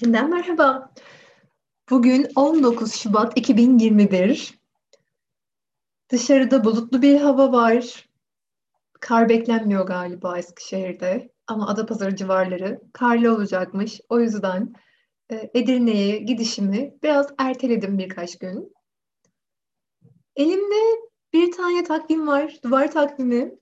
Yeniden merhaba. Bugün 19 Şubat 2021. Dışarıda bulutlu bir hava var. Kar beklenmiyor galiba Eskişehir'de. Ama Adapazarı civarları karlı olacakmış. O yüzden e, Edirne'ye gidişimi biraz erteledim birkaç gün. Elimde bir tane takvim var. Duvar takvimi.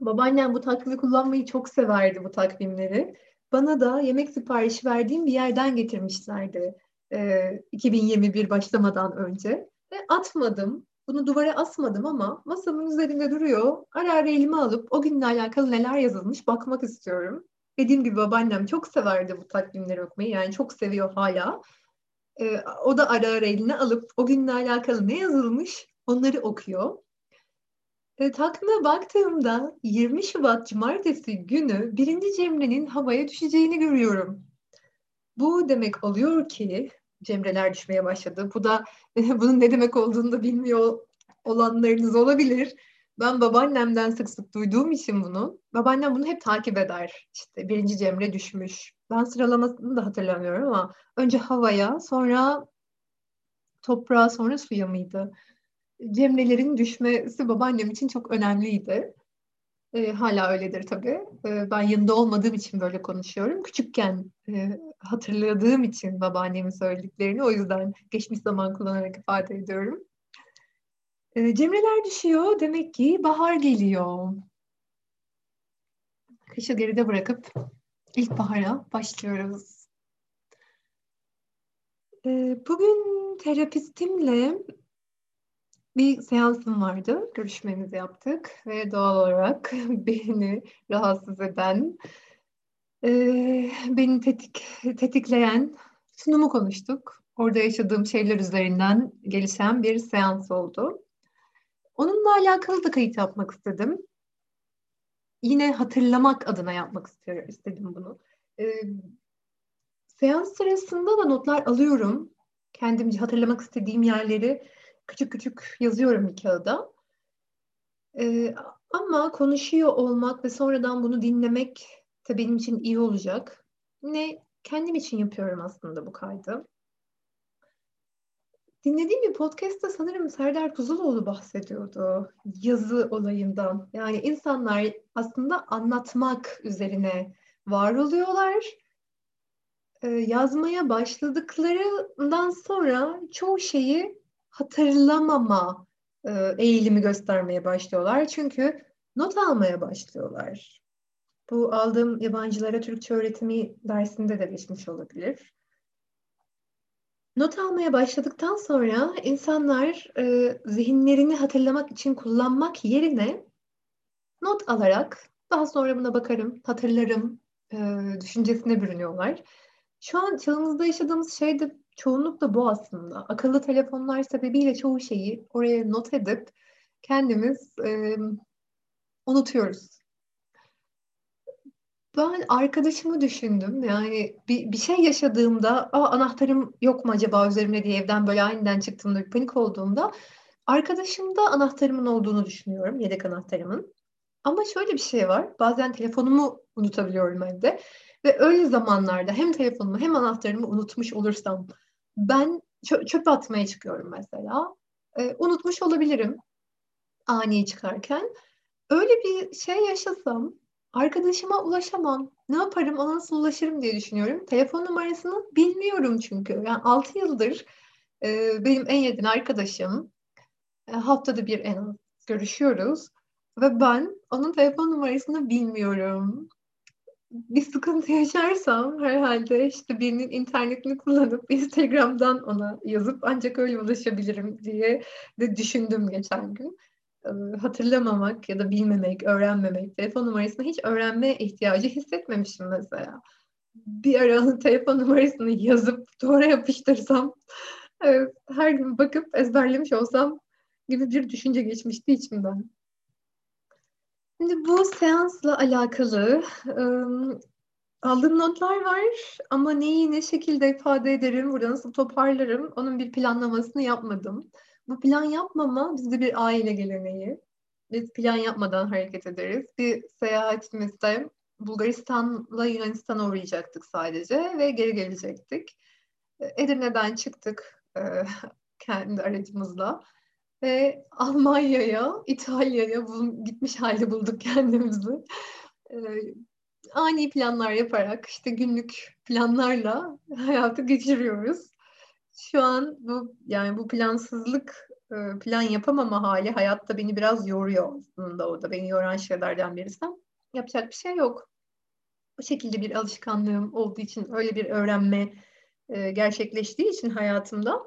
Babaannem bu takvimi kullanmayı çok severdi bu takvimleri bana da yemek siparişi verdiğim bir yerden getirmişlerdi e, 2021 başlamadan önce. Ve atmadım. Bunu duvara asmadım ama masamın üzerinde duruyor. Ara ara elime alıp o günle alakalı neler yazılmış bakmak istiyorum. Dediğim gibi babaannem çok severdi bu takvimleri okumayı. Yani çok seviyor hala. E, o da ara ara eline alıp o günle alakalı ne yazılmış onları okuyor. E, takvime baktığımda 20 Şubat Cumartesi günü birinci Cemre'nin havaya düşeceğini görüyorum. Bu demek oluyor ki Cemreler düşmeye başladı. Bu da bunun ne demek olduğunu da bilmiyor olanlarınız olabilir. Ben babaannemden sık sık duyduğum için bunu. Babaannem bunu hep takip eder. İşte birinci Cemre düşmüş. Ben sıralamasını da hatırlamıyorum ama önce havaya, sonra toprağa, sonra suya mıydı? Cemrelerin düşmesi babaannem için çok önemliydi. E, hala öyledir tabii. E, ben yanında olmadığım için böyle konuşuyorum. Küçükken e, hatırladığım için babaannemin söylediklerini o yüzden geçmiş zaman kullanarak ifade ediyorum. E, Cemreler düşüyor. Demek ki bahar geliyor. Kışı geride bırakıp ilkbahara başlıyoruz. E, bugün terapistimle bir seansım vardı. Görüşmemizi yaptık ve doğal olarak beni rahatsız eden, e, beni tetik, tetikleyen sunumu konuştuk. Orada yaşadığım şeyler üzerinden gelişen bir seans oldu. Onunla alakalı da kayıt yapmak istedim. Yine hatırlamak adına yapmak istiyorum, istedim bunu. E, seans sırasında da notlar alıyorum. Kendimce hatırlamak istediğim yerleri küçük küçük yazıyorum bir kağıda. Ee, ama konuşuyor olmak ve sonradan bunu dinlemek de benim için iyi olacak. Ne kendim için yapıyorum aslında bu kaydı. Dinlediğim bir podcast'ta sanırım Serdar Kuzuloğlu bahsediyordu yazı olayından. Yani insanlar aslında anlatmak üzerine var oluyorlar. Ee, yazmaya başladıklarından sonra çoğu şeyi hatırlamama e, eğilimi göstermeye başlıyorlar. Çünkü not almaya başlıyorlar. Bu aldığım yabancılara Türkçe öğretimi dersinde de geçmiş olabilir. Not almaya başladıktan sonra insanlar e, zihinlerini hatırlamak için kullanmak yerine not alarak daha sonra buna bakarım, hatırlarım e, düşüncesine bürünüyorlar. Şu an çağımızda yaşadığımız şey de çoğunlukla bu aslında. Akıllı telefonlar sebebiyle çoğu şeyi oraya not edip kendimiz e, unutuyoruz. Ben arkadaşımı düşündüm. Yani bir, bir şey yaşadığımda Aa, anahtarım yok mu acaba üzerimde diye evden böyle aniden çıktığımda bir panik olduğumda arkadaşımda anahtarımın olduğunu düşünüyorum. Yedek anahtarımın. Ama şöyle bir şey var. Bazen telefonumu unutabiliyorum evde. Ve öyle zamanlarda hem telefonumu hem anahtarımı unutmuş olursam ben çö- çöpe atmaya çıkıyorum mesela. E, unutmuş olabilirim ani çıkarken. Öyle bir şey yaşasam arkadaşıma ulaşamam. Ne yaparım, ona nasıl ulaşırım diye düşünüyorum. Telefon numarasını bilmiyorum çünkü. Yani 6 yıldır e, benim en yakın arkadaşım. E, haftada bir en az görüşüyoruz. Ve ben onun telefon numarasını bilmiyorum bir sıkıntı yaşarsam herhalde işte birinin internetini kullanıp Instagram'dan ona yazıp ancak öyle ulaşabilirim diye de düşündüm geçen gün. Ee, hatırlamamak ya da bilmemek, öğrenmemek, telefon numarasını hiç öğrenme ihtiyacı hissetmemişim mesela. Bir ara telefon numarasını yazıp duvara yapıştırsam, her gün bakıp ezberlemiş olsam gibi bir düşünce geçmişti içimden. Şimdi bu seansla alakalı ıı, aldığım notlar var ama neyi ne şekilde ifade ederim, burada nasıl toparlarım onun bir planlamasını yapmadım. Bu plan yapmama bizde bir aile geleneği. Biz plan yapmadan hareket ederiz. Bir seyahatimizde Bulgaristan'la Yunanistan'a uğrayacaktık sadece ve geri gelecektik. Edirne'den çıktık e, kendi aracımızla ve Almanya'ya, İtalya'ya gitmiş halde bulduk kendimizi. E, ani planlar yaparak işte günlük planlarla hayatı geçiriyoruz. Şu an bu yani bu plansızlık e, plan yapamama hali hayatta beni biraz yoruyor aslında o da beni yoran şeylerden birisi. Yapacak bir şey yok. O şekilde bir alışkanlığım olduğu için öyle bir öğrenme e, gerçekleştiği için hayatımda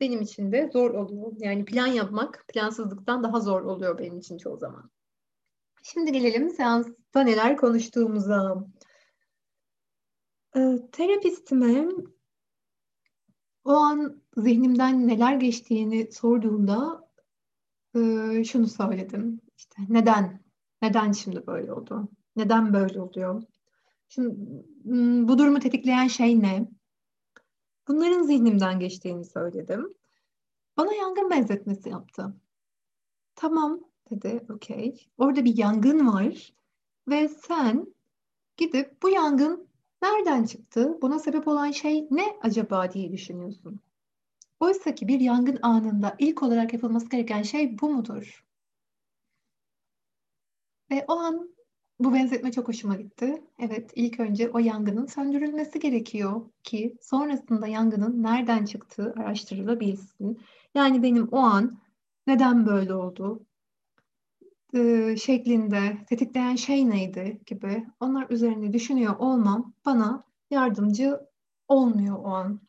benim için de zor oluyor. Yani plan yapmak plansızlıktan daha zor oluyor benim için çoğu zaman. Şimdi gelelim seansta neler konuştuğumuza. E, terapistime o an zihnimden neler geçtiğini sorduğunda e, şunu söyledim. İşte neden? Neden şimdi böyle oldu? Neden böyle oluyor? Şimdi bu durumu tetikleyen şey ne? Bunların zihnimden geçtiğini söyledim. Bana yangın benzetmesi yaptı. Tamam dedi, okey. Orada bir yangın var ve sen gidip bu yangın nereden çıktı? Buna sebep olan şey ne acaba diye düşünüyorsun. Oysa ki bir yangın anında ilk olarak yapılması gereken şey bu mudur? Ve o an bu benzetme çok hoşuma gitti. Evet, ilk önce o yangının söndürülmesi gerekiyor ki sonrasında yangının nereden çıktığı araştırılabilsin. Yani benim o an neden böyle oldu e, şeklinde tetikleyen şey neydi gibi onlar üzerine düşünüyor olmam bana yardımcı olmuyor o an.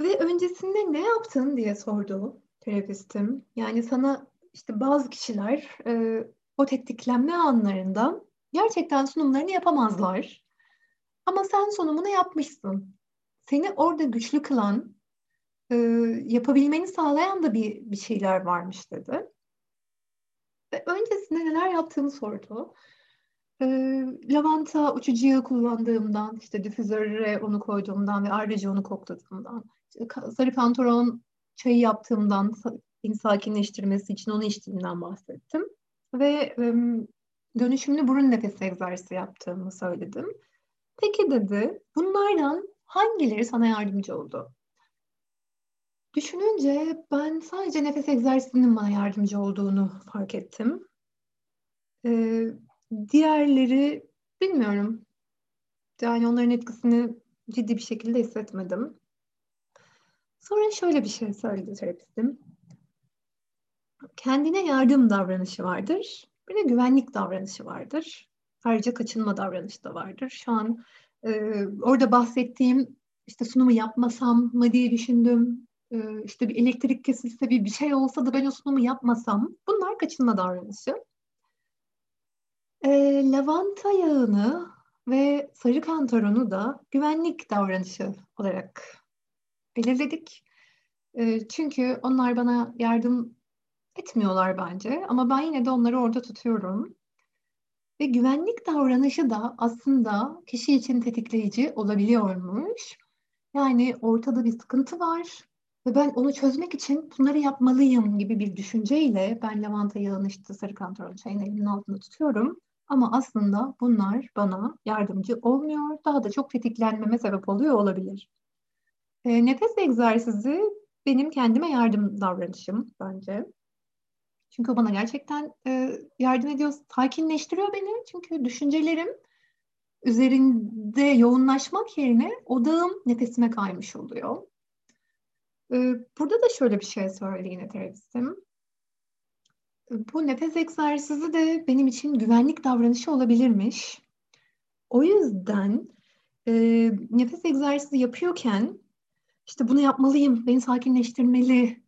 Ve öncesinde ne yaptın diye sordu terapistim. Yani sana işte bazı kişiler e, o tetiklenme anlarında gerçekten sunumlarını yapamazlar. Ama sen sunumunu yapmışsın. Seni orada güçlü kılan, e, yapabilmeni sağlayan da bir, bir şeyler varmış dedi. Ve öncesinde neler yaptığını sordu. E, lavanta uçucu yağı kullandığımdan, işte difüzöre onu koyduğumdan ve ayrıca onu kokladığımdan, sarı pantolon çayı yaptığımdan, beni sakinleştirmesi için onu içtiğimden bahsettim ve dönüşümlü burun nefesi egzersizi yaptığımı söyledim. Peki dedi, bunlardan hangileri sana yardımcı oldu? Düşününce ben sadece nefes egzersizinin bana yardımcı olduğunu fark ettim. Ee, diğerleri bilmiyorum. Yani onların etkisini ciddi bir şekilde hissetmedim. Sonra şöyle bir şey söyledi terapistim kendine yardım davranışı vardır. Bir de güvenlik davranışı vardır. Ayrıca kaçınma davranışı da vardır. Şu an e, orada bahsettiğim işte sunumu yapmasam mı diye düşündüm. E, işte bir elektrik kesilse bir bir şey olsa da ben o sunumu yapmasam. Bunlar kaçınma davranışı. E, lavanta yağını ve sarı kantaronu da güvenlik davranışı olarak belirledik. E, çünkü onlar bana yardım etmiyorlar bence ama ben yine de onları orada tutuyorum. Ve güvenlik davranışı da aslında kişi için tetikleyici olabiliyormuş. Yani ortada bir sıkıntı var ve ben onu çözmek için bunları yapmalıyım gibi bir düşünceyle ben lavanta yağını işte sarı kantaron çayını elimin altında tutuyorum. Ama aslında bunlar bana yardımcı olmuyor. Daha da çok tetiklenmeme sebep oluyor olabilir. E, nefes egzersizi benim kendime yardım davranışım bence. Çünkü o bana gerçekten e, yardım ediyor, sakinleştiriyor beni. Çünkü düşüncelerim üzerinde yoğunlaşmak yerine odağım nefesime kaymış oluyor. E, burada da şöyle bir şey söyledi yine terapistim. Bu nefes egzersizi de benim için güvenlik davranışı olabilirmiş. O yüzden e, nefes egzersizi yapıyorken işte bunu yapmalıyım, beni sakinleştirmeli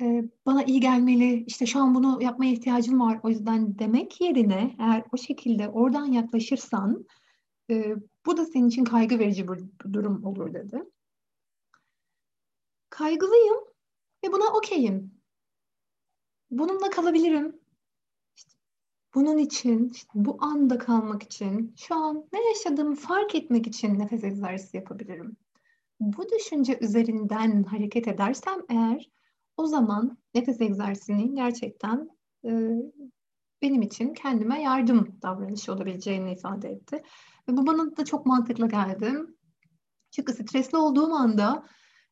e, bana iyi gelmeli, işte şu an bunu yapmaya ihtiyacım var o yüzden demek yerine eğer o şekilde oradan yaklaşırsan e, bu da senin için kaygı verici bir durum olur dedi. Kaygılıyım ve buna okeyim. Bununla kalabilirim. İşte bunun için, işte bu anda kalmak için, şu an ne yaşadığımı fark etmek için nefes egzersizi yapabilirim. Bu düşünce üzerinden hareket edersem eğer o zaman nefes egzersizinin gerçekten e, benim için kendime yardım davranışı olabileceğini ifade etti. Ve bu bana da çok mantıklı geldi. Çünkü stresli olduğum anda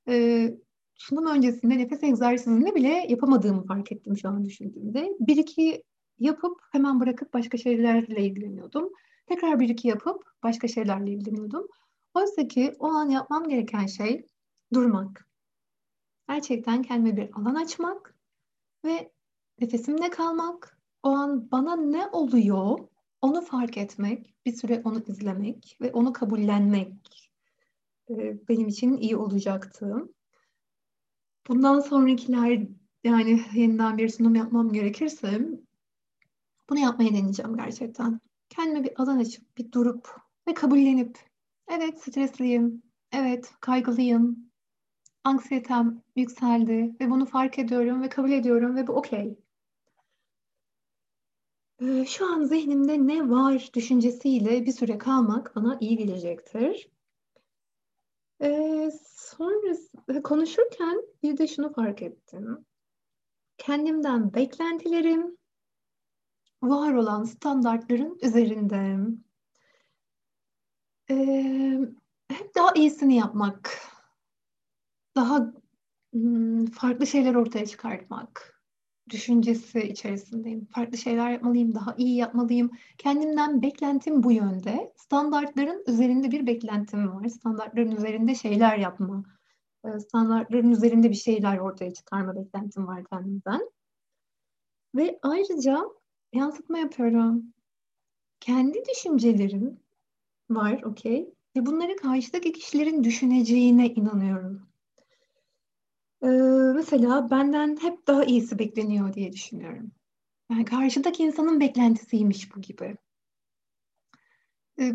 e, sunum öncesinde nefes egzersizini bile yapamadığımı fark ettim şu an düşündüğümde. Bir iki yapıp hemen bırakıp başka şeylerle ilgileniyordum. Tekrar bir iki yapıp başka şeylerle ilgileniyordum. Oysa ki o an yapmam gereken şey durmak. Gerçekten kendime bir alan açmak ve nefesimde kalmak. O an bana ne oluyor onu fark etmek, bir süre onu izlemek ve onu kabullenmek e, benim için iyi olacaktı. Bundan sonrakiler yani yeniden bir sunum yapmam gerekirse bunu yapmaya deneyeceğim gerçekten. Kendime bir alan açıp, bir durup ve kabullenip evet stresliyim, evet kaygılıyım, anksiyetem yükseldi ve bunu fark ediyorum ve kabul ediyorum ve bu okey. Ee, şu an zihnimde ne var düşüncesiyle bir süre kalmak bana iyi gelecektir. Ee, sonra konuşurken bir de şunu fark ettim. Kendimden beklentilerim var olan standartların üzerinde. Ee, hep daha iyisini yapmak, daha hmm, farklı şeyler ortaya çıkartmak, düşüncesi içerisindeyim. Farklı şeyler yapmalıyım, daha iyi yapmalıyım. Kendimden beklentim bu yönde. Standartların üzerinde bir beklentim var. Standartların üzerinde şeyler yapma, e, standartların üzerinde bir şeyler ortaya çıkarma beklentim var kendimden. Ve ayrıca yansıtma yapıyorum. Kendi düşüncelerim var, okey. Ve bunları karşıdaki kişilerin düşüneceğine inanıyorum. Ee, mesela benden hep daha iyisi bekleniyor diye düşünüyorum. Yani karşıdaki insanın beklentisiymiş bu gibi. Ee,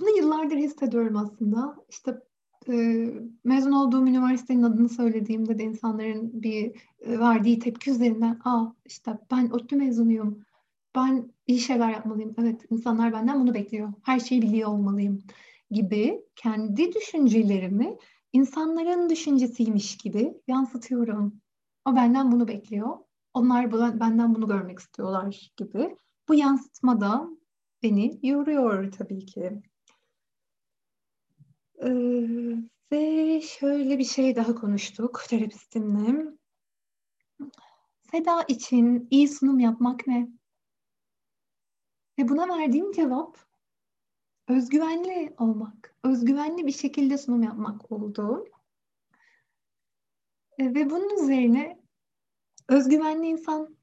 bunu yıllardır hissediyorum aslında. İşte e, mezun olduğum üniversitenin adını söylediğimde de insanların bir e, verdiği tepki üzerinden aa işte ben ODTÜ mezunuyum. Ben iyi şeyler yapmalıyım. Evet insanlar benden bunu bekliyor. Her şeyi biliyor olmalıyım gibi kendi düşüncelerimi insanların düşüncesiymiş gibi yansıtıyorum. O benden bunu bekliyor. Onlar benden bunu görmek istiyorlar gibi. Bu yansıtma da beni yoruyor tabii ki. Ee, ve şöyle bir şey daha konuştuk terapistimle. Seda için iyi sunum yapmak ne? Ve buna verdiğim cevap özgüvenli olmak, özgüvenli bir şekilde sunum yapmak oldu. E, ve bunun üzerine özgüvenli insan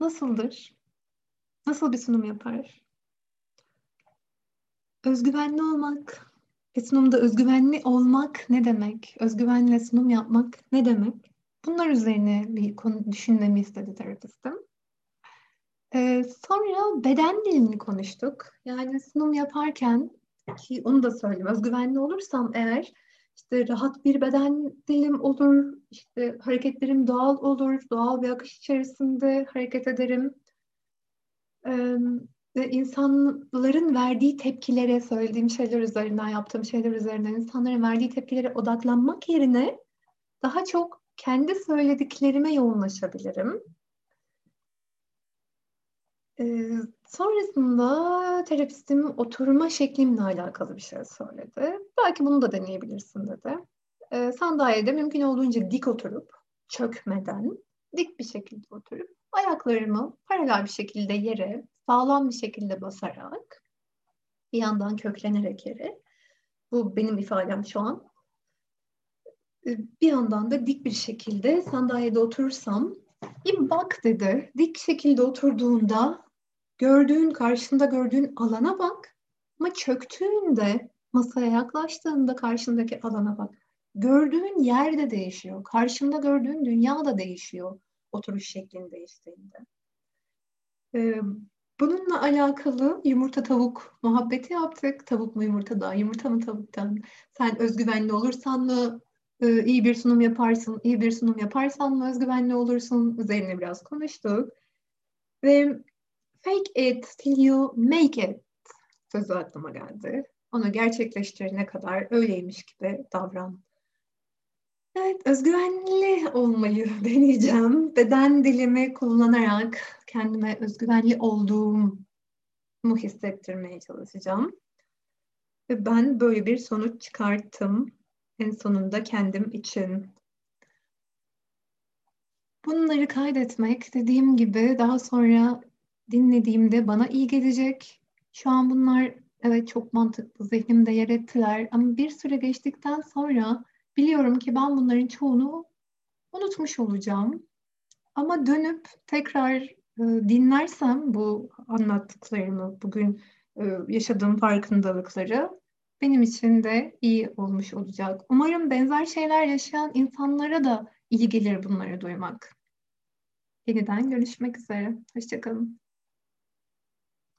nasıldır? Nasıl bir sunum yapar? Özgüvenli olmak ve sunumda özgüvenli olmak ne demek? Özgüvenle sunum yapmak ne demek? Bunlar üzerine bir konu düşünmemi istedi terapistim. Ee, sonra beden dilini konuştuk. Yani sunum yaparken ki onu da söyleyeyim. Özgüvenli olursam eğer işte rahat bir beden dilim olur, işte hareketlerim doğal olur, doğal bir akış içerisinde hareket ederim. Ee, ve insanların verdiği tepkilere, söylediğim şeyler üzerinden, yaptığım şeyler üzerinden insanların verdiği tepkilere odaklanmak yerine daha çok kendi söylediklerime yoğunlaşabilirim. Ee, sonrasında terapistim oturma şeklimle alakalı bir şey söyledi. Belki bunu da deneyebilirsin dedi. Ee, sandalyede mümkün olduğunca dik oturup, çökmeden, dik bir şekilde oturup, ayaklarımı paralel bir şekilde yere, sağlam bir şekilde basarak, bir yandan köklenerek yere, bu benim ifadem şu an, ee, bir yandan da dik bir şekilde sandalyede oturursam bir bak dedi. Dik şekilde oturduğunda gördüğün, karşında gördüğün alana bak. Ama çöktüğünde, masaya yaklaştığında karşındaki alana bak. Gördüğün yer de değişiyor. Karşında gördüğün dünya da değişiyor oturuş şeklin değiştiğinde. Ee, bununla alakalı yumurta tavuk muhabbeti yaptık. Tavuk mu yumurtadan, yumurta mı tavuktan? Sen özgüvenli olursan mı e, iyi bir sunum yaparsın, iyi bir sunum yaparsan mı özgüvenli olursun? Üzerine biraz konuştuk. Ve Fake it till you make it sözü aklıma geldi. Onu gerçekleştirene kadar öyleymiş gibi davran. Evet, özgüvenli olmayı deneyeceğim. Beden dilimi kullanarak kendime özgüvenli olduğumu hissettirmeye çalışacağım. Ve ben böyle bir sonuç çıkarttım. En sonunda kendim için. Bunları kaydetmek dediğim gibi daha sonra dinlediğimde bana iyi gelecek. Şu an bunlar evet çok mantıklı zihnimde yer ettiler ama bir süre geçtikten sonra biliyorum ki ben bunların çoğunu unutmuş olacağım. Ama dönüp tekrar e, dinlersem bu anlattıklarımı, bugün e, yaşadığım farkındalıkları benim için de iyi olmuş olacak. Umarım benzer şeyler yaşayan insanlara da iyi gelir bunları duymak. Yeniden görüşmek üzere. Hoşçakalın.